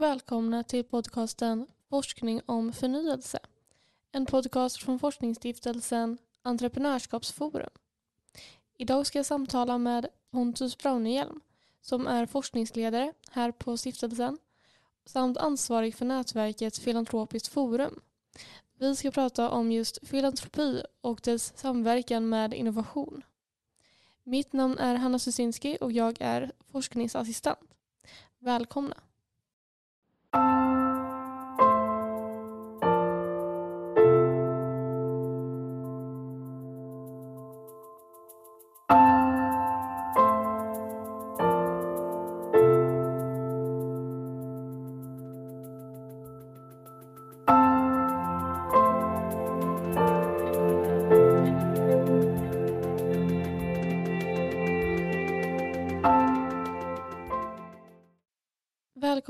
Välkomna till podcasten Forskning om förnyelse. En podcast från forskningsstiftelsen Entreprenörskapsforum. Idag ska jag samtala med Pontus Braunehjelm som är forskningsledare här på stiftelsen samt ansvarig för nätverket Filantropiskt forum. Vi ska prata om just filantropi och dess samverkan med innovation. Mitt namn är Hanna Susinski och jag är forskningsassistent. Välkomna!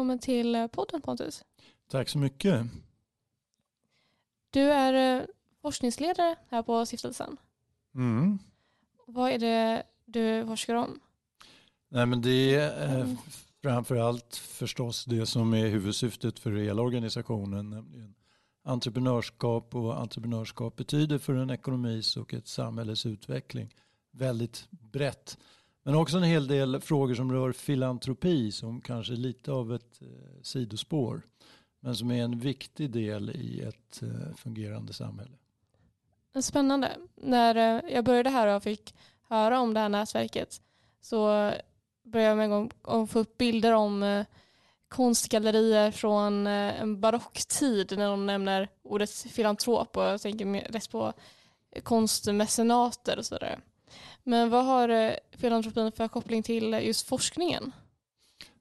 Välkommen till podden Pontus. Tack så mycket. Du är eh, forskningsledare här på stiftelsen. Mm. Vad är det du forskar om? Nej, men det är eh, framför allt förstås det som är huvudsyftet för hela organisationen, nämligen entreprenörskap och entreprenörskap betyder för en ekonomis och ett samhälles utveckling. Väldigt brett. Men också en hel del frågor som rör filantropi som kanske är lite av ett eh, sidospår. Men som är en viktig del i ett eh, fungerande samhälle. Spännande. När eh, jag började här och fick höra om det här nätverket så började jag med en gång att få upp bilder om eh, konstgallerier från eh, en barocktid när de nämner ordet filantrop och jag tänker mest på konstmecenater och sådär. Men vad har eh, filantropin för koppling till eh, just forskningen?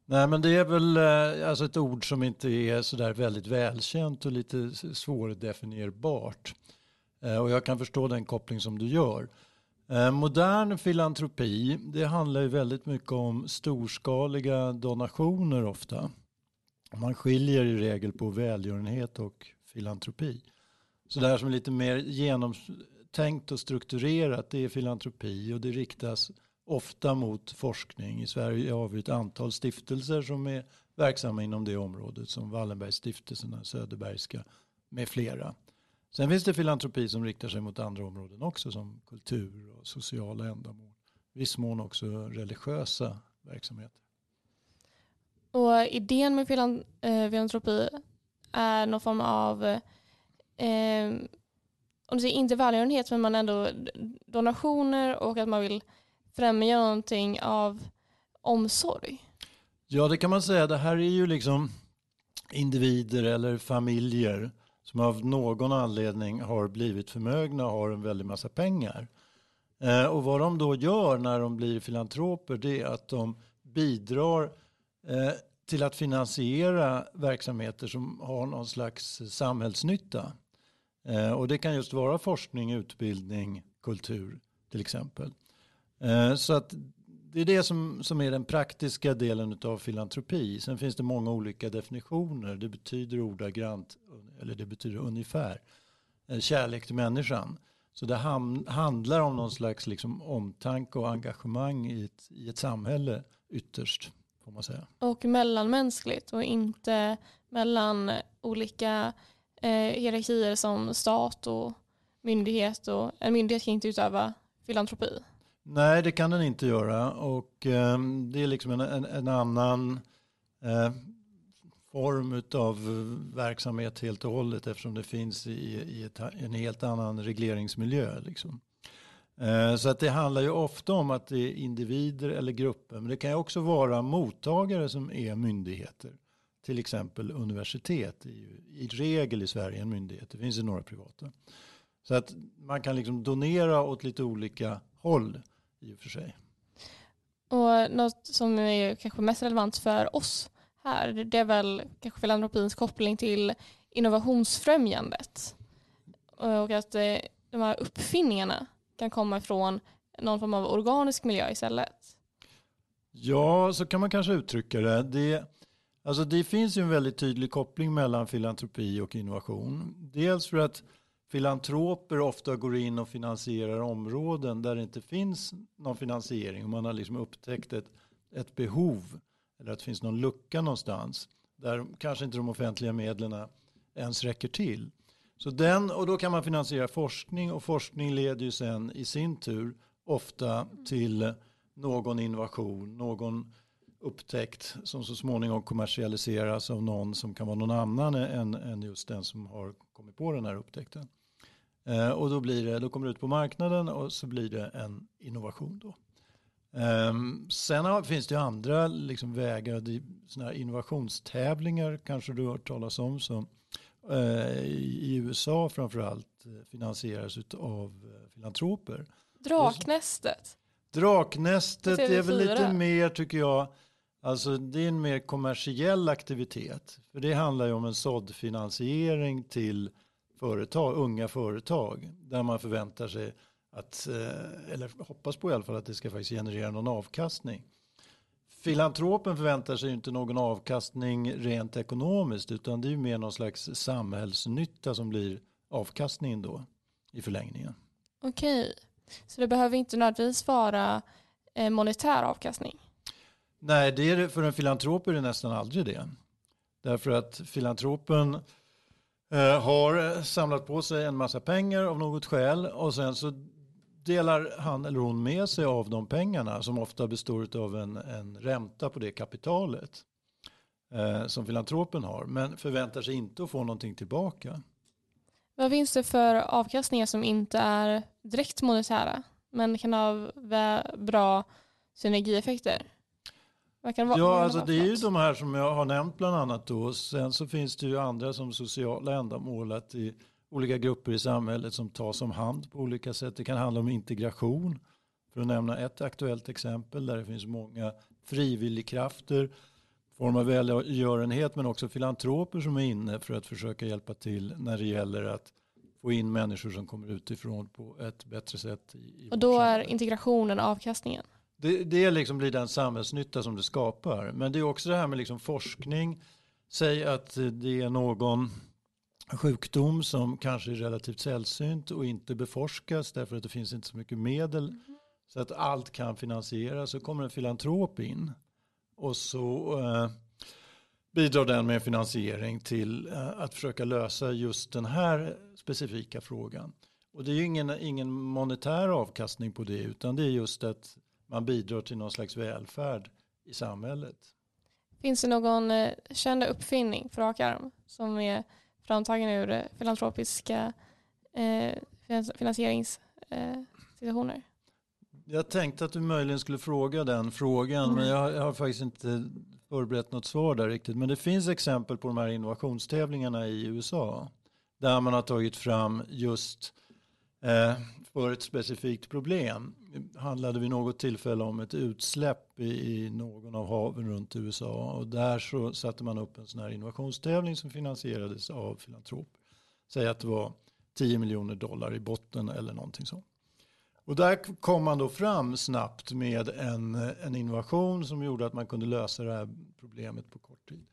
Nej men det är väl eh, alltså ett ord som inte är sådär väldigt välkänt och lite svårdefinierbart. Och jag kan förstå den koppling som du gör. Modern filantropi det handlar ju väldigt mycket om storskaliga donationer ofta. Man skiljer i regel på välgörenhet och filantropi. Så det här som är lite mer genom, tänkt och strukturerat det är filantropi och det riktas ofta mot forskning. I Sverige har vi ett antal stiftelser som är verksamma inom det området som Wallenbergstiftelserna, Söderbergska med flera. Sen finns det filantropi som riktar sig mot andra områden också som kultur och sociala ändamål. viss mån också religiösa verksamheter. Och idén med eh, filantropi är någon form av eh, om du säger inte välgörenhet men man ändå donationer och att man vill främja någonting av omsorg. Ja det kan man säga. Det här är ju liksom individer eller familjer som av någon anledning har blivit förmögna och har en väldig massa pengar. Eh, och vad de då gör när de blir filantroper det är att de bidrar eh, till att finansiera verksamheter som har någon slags samhällsnytta. Eh, och det kan just vara forskning, utbildning, kultur till exempel. Eh, så att det är det som, som är den praktiska delen av filantropi. Sen finns det många olika definitioner. Det betyder ordagrant, eller det betyder ungefär, eh, kärlek till människan. Så det ham- handlar om någon slags liksom omtanke och engagemang i ett, i ett samhälle ytterst. Får man säga. Och mellanmänskligt och inte mellan olika eh, hierarkier som stat och myndighet. Och en myndighet kan inte utöva filantropi. Nej, det kan den inte göra. Och eh, det är liksom en, en, en annan eh, form av verksamhet helt och hållet eftersom det finns i, i ett, en helt annan regleringsmiljö. Liksom. Eh, så att det handlar ju ofta om att det är individer eller grupper. Men det kan ju också vara mottagare som är myndigheter. Till exempel universitet är ju i regel i Sverige en myndighet. Det finns ju några privata. Så att man kan liksom donera åt lite olika håll i och för sig. Och något som är kanske mest relevant för oss här, det är väl kanske filantropins koppling till innovationsfrämjandet. Och att eh, de här uppfinningarna kan komma ifrån någon form av organisk miljö istället. Ja, så kan man kanske uttrycka det. Det, alltså det finns ju en väldigt tydlig koppling mellan filantropi och innovation. Dels för att filantroper ofta går in och finansierar områden där det inte finns någon finansiering. Och man har liksom upptäckt ett, ett behov eller att det finns någon lucka någonstans. där kanske inte de offentliga medlen ens räcker till. Så den, och då kan man finansiera forskning och forskning leder ju sen i sin tur ofta till någon innovation, någon upptäckt som så småningom kommersialiseras av någon som kan vara någon annan än, än just den som har kommit på den här upptäckten. Eh, och då, blir det, då kommer det ut på marknaden och så blir det en innovation då. Eh, sen har, finns det andra liksom, vägar, såna innovationstävlingar kanske du har hört talas om som eh, i USA framförallt eh, finansieras av eh, filantroper. Draknästet? Draknästet är väl lite mer tycker jag Alltså det är en mer kommersiell aktivitet. För det handlar ju om en såddfinansiering till företag, unga företag. Där man förväntar sig att, eh, eller hoppas på i alla fall att det ska faktiskt generera någon avkastning. Filantropen förväntar sig inte någon avkastning rent ekonomiskt utan det är ju mer någon slags samhällsnytta som blir avkastningen då i förlängningen. Okej, så det behöver inte nödvändigtvis vara eh, monetär avkastning? Nej, det är, för en filantrop är det nästan aldrig det. Därför att filantropen eh, har eh, samlat på sig en massa pengar av något skäl och sen så delar han eller hon med sig av de pengarna som ofta består av en, en ränta på det kapitalet eh, som filantropen har men förväntar sig inte att få någonting tillbaka. Vad finns det för avkastningar som inte är direkt monetära men kan ha bra synergieffekter? Ja, alltså det är ju de här som jag har nämnt bland annat då. Sen så finns det ju andra som sociala ändamål. Att i olika grupper i samhället som tas om hand på olika sätt. Det kan handla om integration. För att nämna ett aktuellt exempel där det finns många frivilligkrafter form av välgörenhet men också filantroper som är inne för att försöka hjälpa till när det gäller att få in människor som kommer utifrån på ett bättre sätt. Och då är integrationen avkastningen? Det, det liksom blir den samhällsnytta som det skapar. Men det är också det här med liksom forskning. Säg att det är någon sjukdom som kanske är relativt sällsynt och inte beforskas därför att det finns inte så mycket medel. Mm. Så att allt kan finansieras. Så kommer en filantrop in och så eh, bidrar den med finansiering till eh, att försöka lösa just den här specifika frågan. Och det är ju ingen, ingen monetär avkastning på det utan det är just att man bidrar till någon slags välfärd i samhället. Finns det någon eh, känd uppfinning för rak arm som är framtagen ur eh, filantropiska eh, finansieringssituationer? Eh, jag tänkte att du möjligen skulle fråga den frågan mm. men jag, jag, har faktiskt inte förberett något svar där riktigt. Men det finns exempel på de här innovationstävlingarna i USA där man har tagit fram just eh, för ett specifikt problem. Handlade vid något tillfälle om ett utsläpp i, i, någon av haven runt USA och där så satte man upp en sån här innovationstävling som finansierades av Filantrop. Säg att det var 10 miljoner dollar i botten eller någonting sånt. Och där kom man då fram snabbt med en, en innovation som gjorde att man kunde lösa det här problemet på kort tid.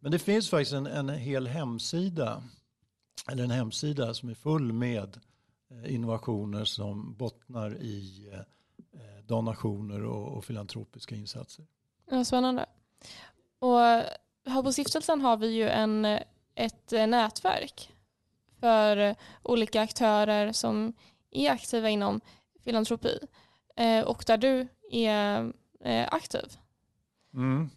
Men det finns faktiskt en, en hel hemsida, eller en hemsida som är full med innovationer som bottnar i eh, donationer och, och filantropiska insatser. Ja, spännande. Och här på stiftelsen har vi ju en, ett nätverk för olika aktörer som är aktiva inom filantropi eh, och där du är aktiv. Mm.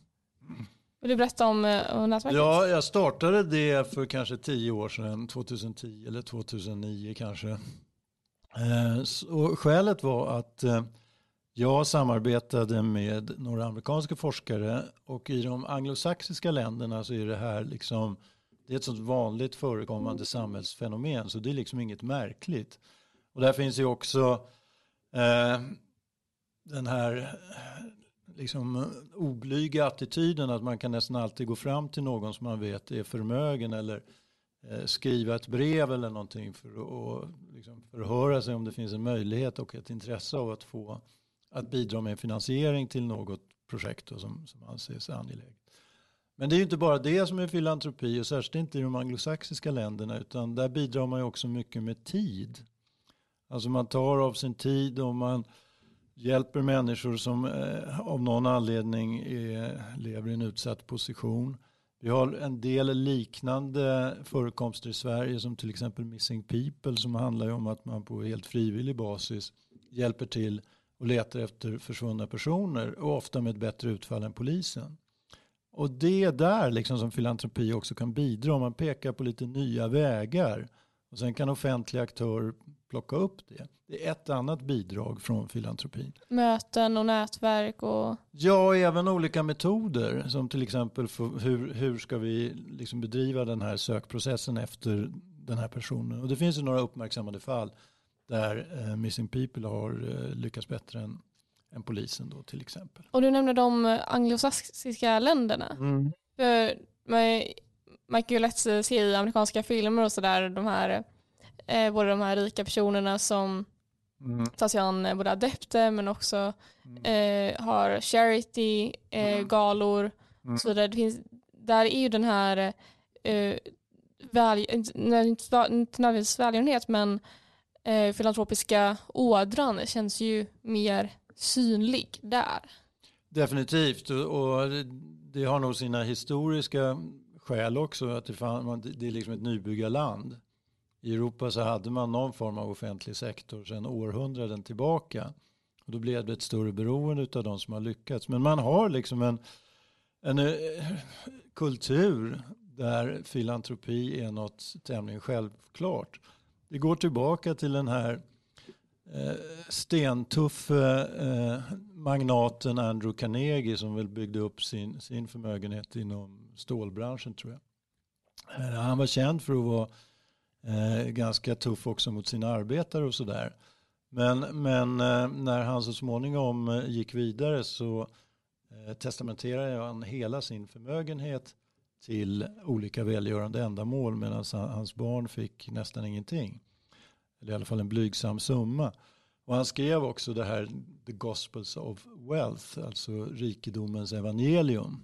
Vill du berätta om, eh, om nätverket? Ja, jag startade det för kanske tio år sedan, 2010 eller 2009 kanske. Eh, och skälet var att eh, jag samarbetade med några amerikanska forskare och i de anglosaxiska länderna så är det här liksom det är ett sånt vanligt förekommande samhällsfenomen så det är liksom inget märkligt. Och där finns ju också eh, den här liksom eh, oblyga attityden att man kan nästan alltid gå fram till någon som man vet är förmögen eller Eh, skriva ett brev eller någonting för att liksom förhöra sig om det finns en möjlighet och ett intresse av att få att bidra med finansiering till något projekt som, som anses angeläget. Men det är ju inte bara det som är filantropi och särskilt inte i de anglosaxiska länderna utan där bidrar man ju också mycket med tid. Alltså man tar av sin tid och man hjälper människor som eh, av någon anledning är, lever i en utsatt position Vi har en del liknande förekomster i Sverige som till exempel Missing People som handlar om att man på helt frivillig basis hjälper till och letar efter försvunna personer och ofta med ett bättre utfall än polisen. Och det är där liksom som filantropi också kan bidra. Man pekar på lite nya vägar och sen kan offentliga aktörer plocka upp det. Det är ett annat bidrag från filantropin. Möten och nätverk och... Ja, även olika metoder. Som till exempel för hur, hur ska vi liksom bedriva den här sökprocessen efter den här personen. Och det finns ju några uppmärksammade fall där eh, Missing People har eh, lyckats bättre än, än polisen då till exempel. Och du nämnde de anglosaxiska länderna. Mm. För Michael Letts ser i amerikanska filmer och sådär de här eh, både de här rika personerna som mm. tar sig an eh, både adepter men också mm. eh, har charity, eh, mm. galor mm. så där, det finns, där är ju den här eh, väl, inte nödvändigtvis välgörenhet men eh, filantropiska ådran känns ju mer synlig där. Definitivt och det har nog sina historiska skäl också. Att det, fan, det är liksom ett nybyggarland. I Europa så hade man någon form av offentlig sektor sedan århundraden tillbaka. Och då blev det ett större beroende av de som har lyckats. Men man har liksom en, en eh, kultur där filantropi är något tämligen självklart. Det går tillbaka till den här eh, stentuffe eh, magnaten Andrew Carnegie som väl byggde upp sin, sin förmögenhet inom stålbranschen tror jag. Eh, han var känd för att vara Eh, ganska tuff också mot sina arbetare och sådär. Men, men eh, när han så småningom eh, gick vidare så eh, testamenterade han hela sin förmögenhet till olika välgörande ändamål medan hans barn fick nästan ingenting. Eller i alla fall en blygsam summa. Och han skrev också det här The Gospels of Wealth, alltså rikedomens evangelium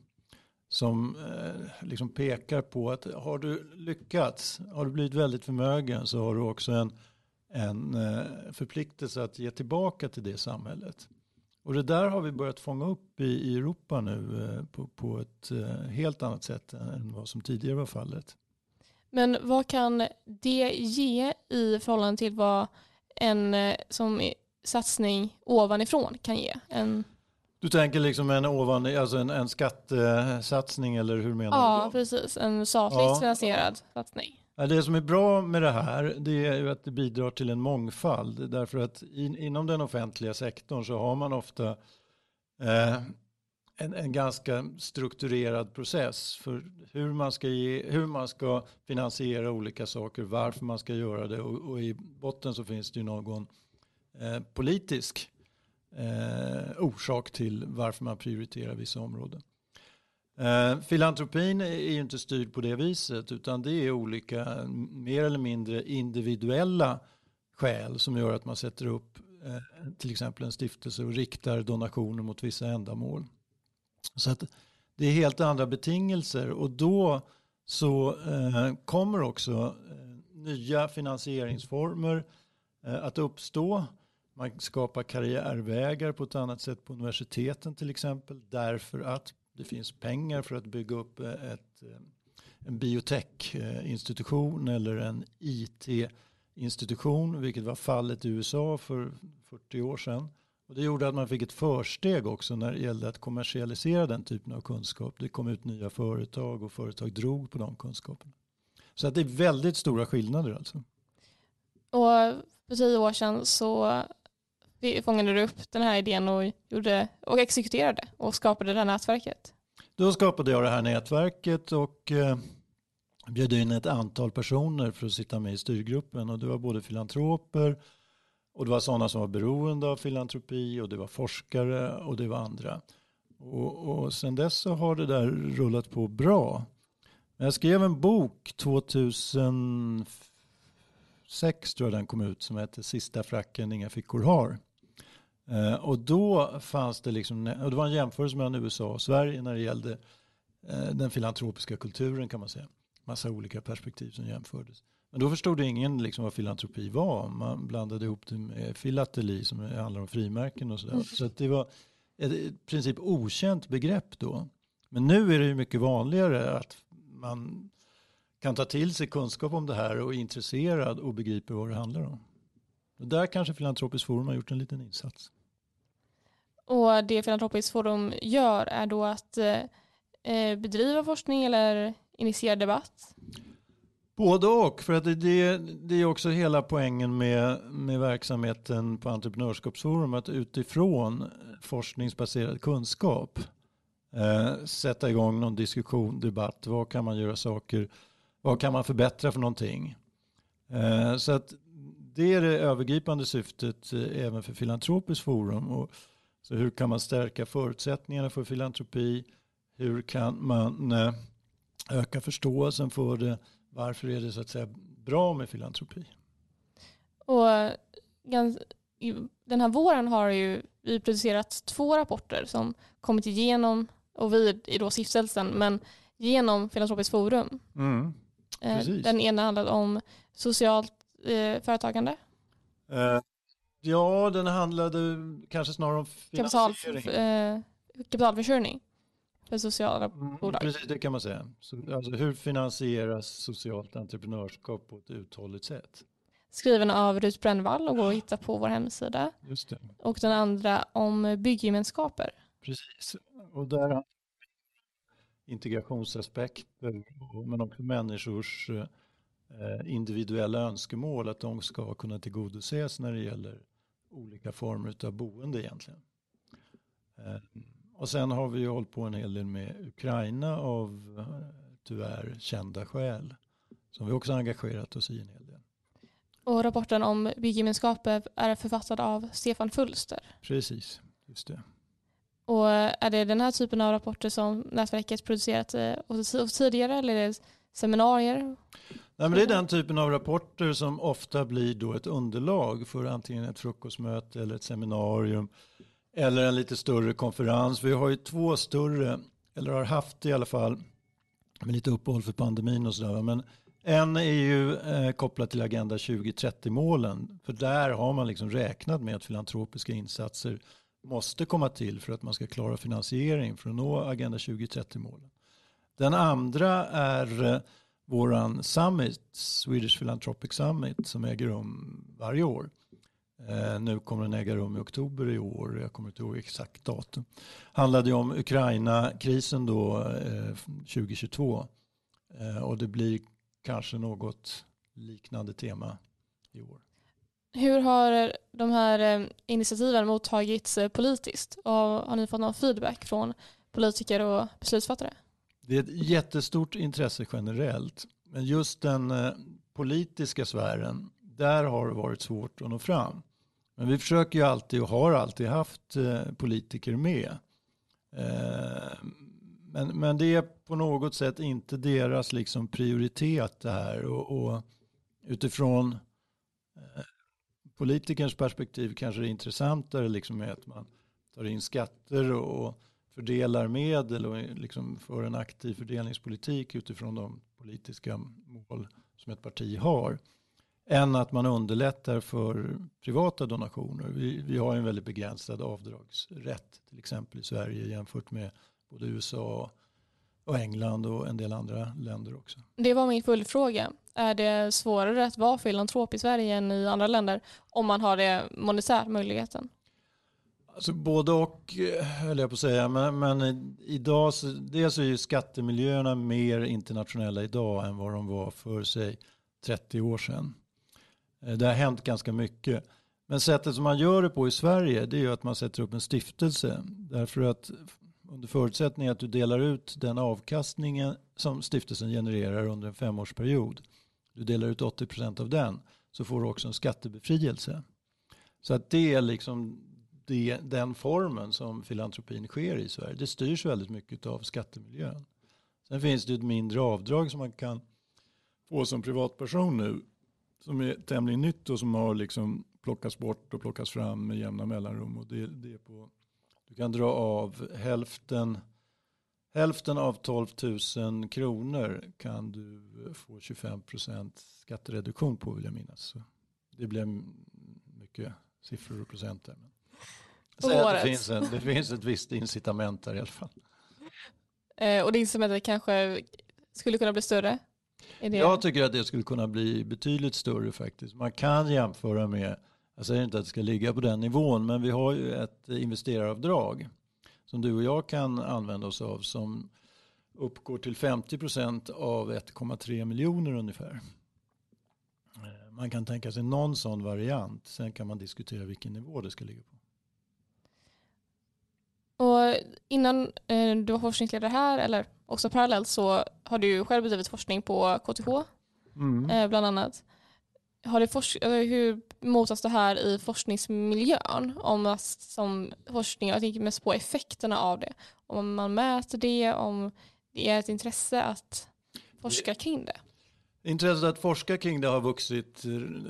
som eh, liksom pekar på att har du lyckats, har du blivit väldigt förmögen så har du också en, en eh, förpliktelse att ge tillbaka till det samhället. Och det där har vi börjat fånga upp i, i Europa nu eh, på, på ett eh, helt annat sätt än vad som tidigare var fallet. Men vad kan det ge i förhållande till vad en eh, som satsning ovanifrån kan ge? En... Du tänker liksom en, ovan, alltså en, en skattesatsning eller hur menar ja, du? Ja, precis. En statligt ja. finansierad satsning. Det som är bra med det här det är ju att det bidrar till en mångfald. Därför att in, inom den offentliga sektorn så har man ofta eh, en, en, ganska strukturerad process för hur man, ska ge, hur man ska finansiera olika saker, varför man ska göra det och, och i botten så finns det ju någon eh, politisk eh, orsak till varför man prioriterar vissa områden. Eh, filantropin är ju inte styrd på det viset utan det är olika mer eller mindre individuella skäl som gör att man sätter upp eh, till exempel en stiftelse och riktar donationer mot vissa ändamål. Så att det är helt andra betingelser och då så eh, kommer också eh, nya finansieringsformer eh, att uppstå man skapar karriärvägar på ett annat sätt på universiteten till exempel. Därför att det finns pengar för att bygga upp eh, ett, eh, en biotechinstitution eller en IT-institution. Vilket var fallet i USA för 40 år sedan. Och det gjorde att man fick ett försteg också när det gällde att kommersialisera den typen av kunskap. Det kom ut nya företag och företag drog på de kunskaperna. Så att det är väldigt stora skillnader alltså. Och för tio år sedan så vi fångade du upp den här idén och, gjorde, och exekuterade och skapade det här nätverket? Då skapade jag det här nätverket och eh, bjöd in ett antal personer för att sitta med i styrgruppen. Och det var både filantroper och det var sådana som var beroende av filantropi och det var forskare och det var andra. Och, och sen dess så har det där rullat på bra. Jag skrev en bok 2006 tror jag den kom ut som heter Sista fracken inga fickor har. Eh, och då fanns det liksom, och det var en jämförelse mellan USA och Sverige när det gällde eh, den filantropiska kulturen kan man säga. Massa olika perspektiv som jämfördes. Men då förstod ingen liksom vad filantropi var. Man blandade ihop det med filateli som handlar om frimärken och sådär. Mm. Så det var ett i princip okänt begrepp då. Men nu är det ju mycket vanligare att man kan ta till sig kunskap om det här och är intresserad och begriper vad det handlar om. Och där kanske Filantropiskt forum har gjort en liten insats. Och det Filantropiskt forum gör är då att eh, eh, bedriva forskning eller initiera debatt? Både och, för att det, det, det är också hela poängen med, med verksamheten på Entreprenörskapsforum, att utifrån forskningsbaserad kunskap eh, sätta igång någon diskussion, debatt, vad kan man göra saker, vad kan man förbättra för någonting. Eh, så att det är det övergripande syftet eh, även för Filantropiskt forum. Och, så hur kan man stärka förutsättningarna för filantropi? Hur kan man eh, öka förståelsen för det? Varför är det så att säga bra med filantropi? Och den här våren har ju vi producerat två rapporter som kommit igenom, och vi i då stiftelsen, men genom Filantropiskt forum. Mm, eh, den ena handlade om socialt eh, företagande. Ja, den handlade kanske snarare om finansiering. Kapital, eh, kapitalförsörjning för sociala mm, bolag. Precis, det kan man säga. Så, alltså, hur finansieras socialt entreprenörskap på ett uthålligt sätt? Skriven av Rut Brännvall och går att hitta på vår hemsida. Just det. Och den andra om bygggemenskaper. Precis, och där integrationsaspekter men också människors eh, individuella önskemål att de ska kunna tillgodoses när det gäller olika former av boende egentligen. Eh, och sen har vi ju hållit på en hel del med Ukraina av eh, tyvärr kända skäl. Som vi också engagerat oss i en hel del. Och rapporten om bygemenskaper är författad av Stefan Fulster. Precis, just det. Och är det den här typen av rapporter som nätverket producerat eh, tidigare eller är det seminarier? Nej, men det är den typen av rapporter som ofta blir då ett underlag för antingen ett frukostmöte eller ett seminarium eller en lite större konferens. Vi har ju två större, eller har haft i alla fall, med lite uppehåll för pandemin och sådär. Men en är ju eh, kopplad till Agenda 2030-målen. För där har man liksom räknat med att filantropiska insatser måste komma till för att man ska klara finansiering för att nå Agenda 2030-målen. Den andra är eh, våran summit, Swedish Philanthropic Summit, som äger rum varje år. Eh, nu kommer den äga rum i oktober i år, jag kommer inte ihåg exakt datum. Handlade ju om Ukraina-krisen då eh, 2022. Eh, och det blir kanske något liknande tema i år. Hur har de här eh, initiativen mottagits eh, politiskt? Och har ni fått någon feedback från politiker och beslutsfattare? Det är ett jättestort intresse generellt. Men just den eh, politiska sfären, där har det varit svårt att nå fram. Men vi försöker ju alltid och har alltid haft eh, politiker med. Eh, men, men det är på något sätt inte deras liksom prioritet det här. Och, och utifrån politikerns perspektiv kanske det är intressantare liksom är att man tar in skatter och fördelar medel och liksom för en aktiv fördelningspolitik utifrån de politiska mål som ett parti har. Än att man underlättar för privata donationer. Vi, vi har en väldigt begränsad avdragsrätt till exempel i Sverige jämfört med både USA och England och en del andra länder också. Det var min fullfråga. Är det svårare att vara filantrop i Sverige än i andra länder om man har det monetärt möjligheten? Alltså både och eh, höll jag på att säga. Men, men idag så, dels är ju skattemiljöerna mer internationella idag än vad de var för sig 30 år sedan. Eh, det har hänt ganska mycket. Men sättet som man gör det på i Sverige det är ju att man sätter upp en stiftelse. Därför att under förutsättning att du delar ut den avkastningen som stiftelsen genererar under en femårsperiod. Du delar ut 80% av den så får du också en skattebefrielse. Så att det är liksom det, den formen som filantropin sker i Sverige. Det styrs väldigt mycket av skattemiljön. Sen finns det ett mindre avdrag som man kan få som privatperson nu som är tämligen nytt och som har liksom plockats bort och plockats fram med jämna mellanrum. Och det, det är på du kan dra av hälften, hälften av 12 000 kronor kan du få 25 procent skattereduktion på vill jag minnas. Så det blir mycket siffror och procent där. Men det, finns en, det finns ett visst incitament där i alla fall. Eh, och det incitamentet kanske skulle kunna bli större? Det... Jag tycker att det skulle kunna bli betydligt större faktiskt. Man kan jämföra med, jag säger inte att det ska ligga på den nivån, men vi har ju ett investeraravdrag som du och jag kan använda oss av som uppgår till 50 procent av 1,3 miljoner ungefär. Eh, man kan tänka sig någon sån variant. Sen kan man diskutera vilken nivå det ska ligga på. Och innan eh, du var forskningsledare här, eller också parallellt, så har du själv bedrivit forskning på KTH, mm. eh, bland annat. Har det forsk- hur mottas det här i forskningsmiljön? Om man, som forskning, jag tänker mest på effekterna av det. Om man mäter det, om det är ett intresse att forska kring det. Intresset att forska kring det har vuxit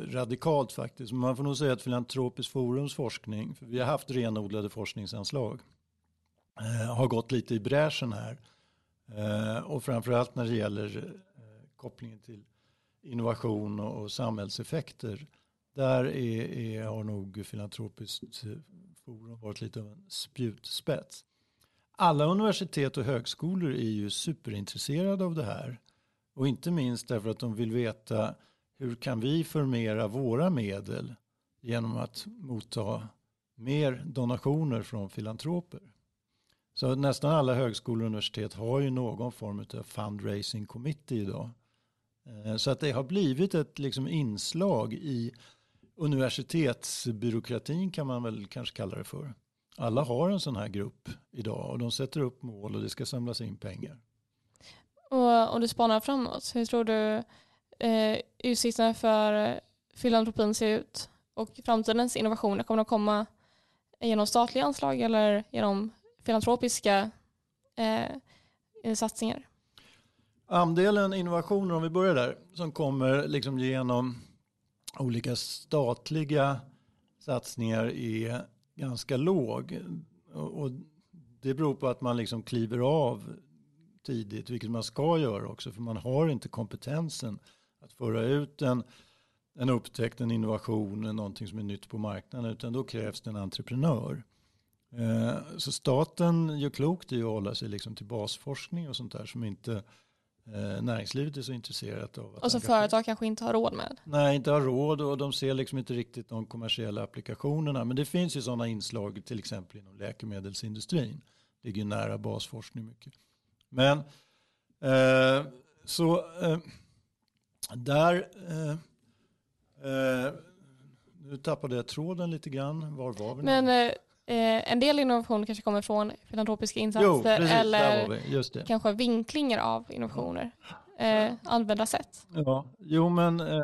radikalt faktiskt. Man får nog säga att Filantropiskt forums forskning, för vi har haft renodlade forskningsanslag, eh, har gått lite i bräschen här. Eh, och framförallt när det gäller eh, kopplingen till innovation och samhällseffekter. Där är, är, har nog Filantropiskt eh, forum varit lite av en spjutspets. Alla universitet och högskolor är ju superintresserade av det här. Och inte minst därför att de vill veta hur kan vi förmera våra medel genom att motta mer donationer från filantroper. Så nästan alla högskolor och universitet har ju någon form av fundraising committee idag. Eh, så att det har blivit ett liksom inslag i universitetsbyråkratin kan man väl kanske kalla det för. Alla har en sån här grupp idag och de sätter upp mål och det ska samlas in pengar. Och om du spanar framåt, hur tror du eh, utsikterna för filantropin ser ut? Och framtidens innovationer, kommer de komma genom statliga anslag eller genom filantropiska eh, eh, satsningar? Andelen innovationer, om vi börjar där, som kommer liksom genom olika statliga satsningar är ganska låg. Och det beror på att man liksom kliver av tidigt, vilket man ska göra också, för man har inte kompetensen att föra ut en, en upptäckt, en innovation, någonting som är nytt på marknaden, utan då krävs det en entreprenör. Eh, så staten gör klokt i att hålla sig liksom till basforskning och sånt där som inte eh, näringslivet är så intresserat av. och som företag kanske inte har råd med? Nej, inte har råd och de ser liksom inte riktigt de kommersiella applikationerna. Men det finns ju sådana inslag till exempel inom läkemedelsindustrin. Det ligger nära basforskning mycket. Men eh, så eh, där eh, eh nu tappade jag tråden lite grann. Var var vi? Men eh, en del innovation kanske kommer från filantropiska insatser jo, precis, eller kanske vinklingar av innovationer. Eh, användarsätt. Ja, jo men eh,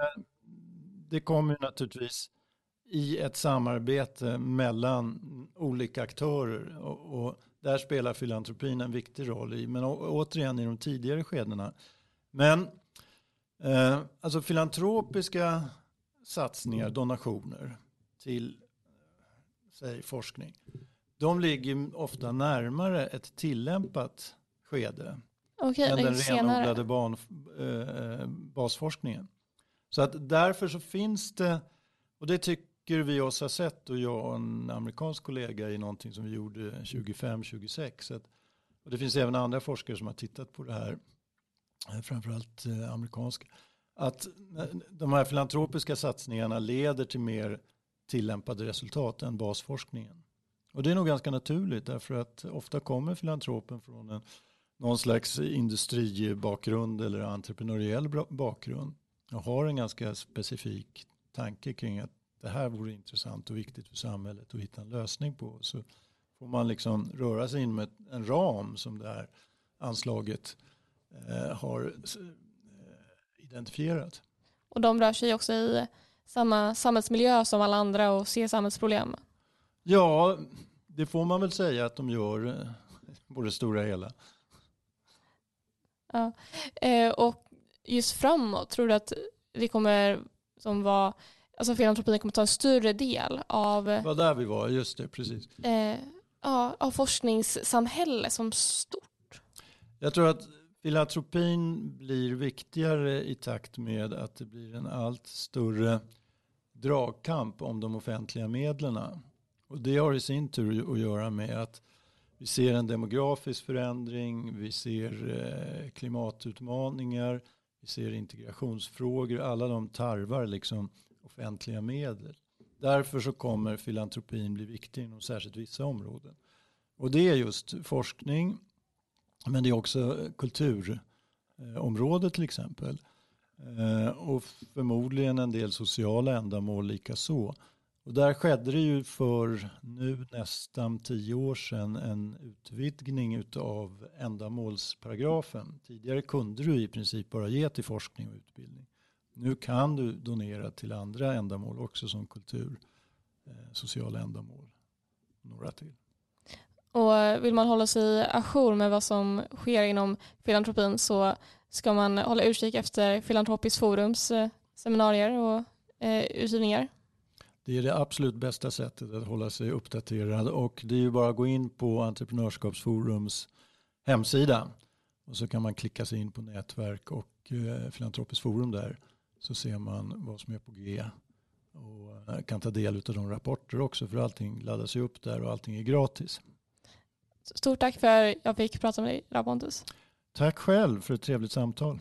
det kommer naturligtvis i ett samarbete mellan olika aktörer och, och där spelar filantropin en viktig roll i, men å, återigen i de tidigare skedena. Men eh, alltså filantropiska satsningar, donationer till säg forskning, de ligger ofta närmare ett tillämpat skede okay, än den renodlade ban, eh, basforskningen. Så att därför så finns det, och det tycker vi oss ha sett och jag och en amerikansk kollega i någonting som vi gjorde 25-26. Och det finns även andra forskare som har tittat på det här, eh, framförallt eh, amerikanska. Att de här filantropiska satsningarna leder till mer tillämpade resultat än basforskningen. Och det är nog ganska naturligt därför att ofta kommer filantropen från en, någon slags industribakgrund eller entreprenöriell bakgrund och har en ganska specifik tanke kring att det här vore intressant och viktigt för samhället att hitta en lösning på. Så får man liksom röra sig inom en ram som det här anslaget eh, har eh, identifierat. Och de rör sig också i samma samhällsmiljö som alla andra och ser samhällsproblem? Ja, det får man väl säga att de gör eh, på det stora hela. Ja. Eh, och just framåt, tror du att vi kommer som var, alltså filantropin kommer ta en större del av... Det var där vi var, just det, precis. Eh, ja, av forskningssamhälle som stort. Jag tror att Filantropin blir viktigare i takt med att det blir en allt större dragkamp om de offentliga medlen. Och det har i sin tur att göra med att Vi ser en demografisk förändring, vi ser eh, klimatutmaningar, vi ser integrationsfrågor, alla de tarvar liksom offentliga medel. Därför så kommer filantropin bli viktig inom särskilt vissa områden. Och det är just forskning, men det är också eh, kulturområdet till exempel. Eh, och förmodligen en del sociala ändamål lika så. Och där skedde det ju för nu nästan tio år sedan en utvidgning av ändamålsparagrafen. Tidigare kunde du i princip bara ge till forskning och utbildning. Nu kan du donera till andra ändamål också som kultur, eh, sociala ändamål. Några till. Och vill man hålla sig ajour med vad som sker inom filantropin så ska man hålla utkik efter Filantropiskt forums eh, seminarier och eh, utgivningar. Det är det absolut bästa sättet att hålla sig uppdaterad och det är ju bara att gå in på Entreprenörskapsforums hemsida och så kan man klicka sig in på nätverk och eh, Filantropiskt forum där så ser man vad som är på G och eh, kan ta del av de rapporter också för allting laddas ju upp där och allting är gratis. Stort tack för att jag fick prata med dig Rabontus. Tack själv för ett trevligt samtal.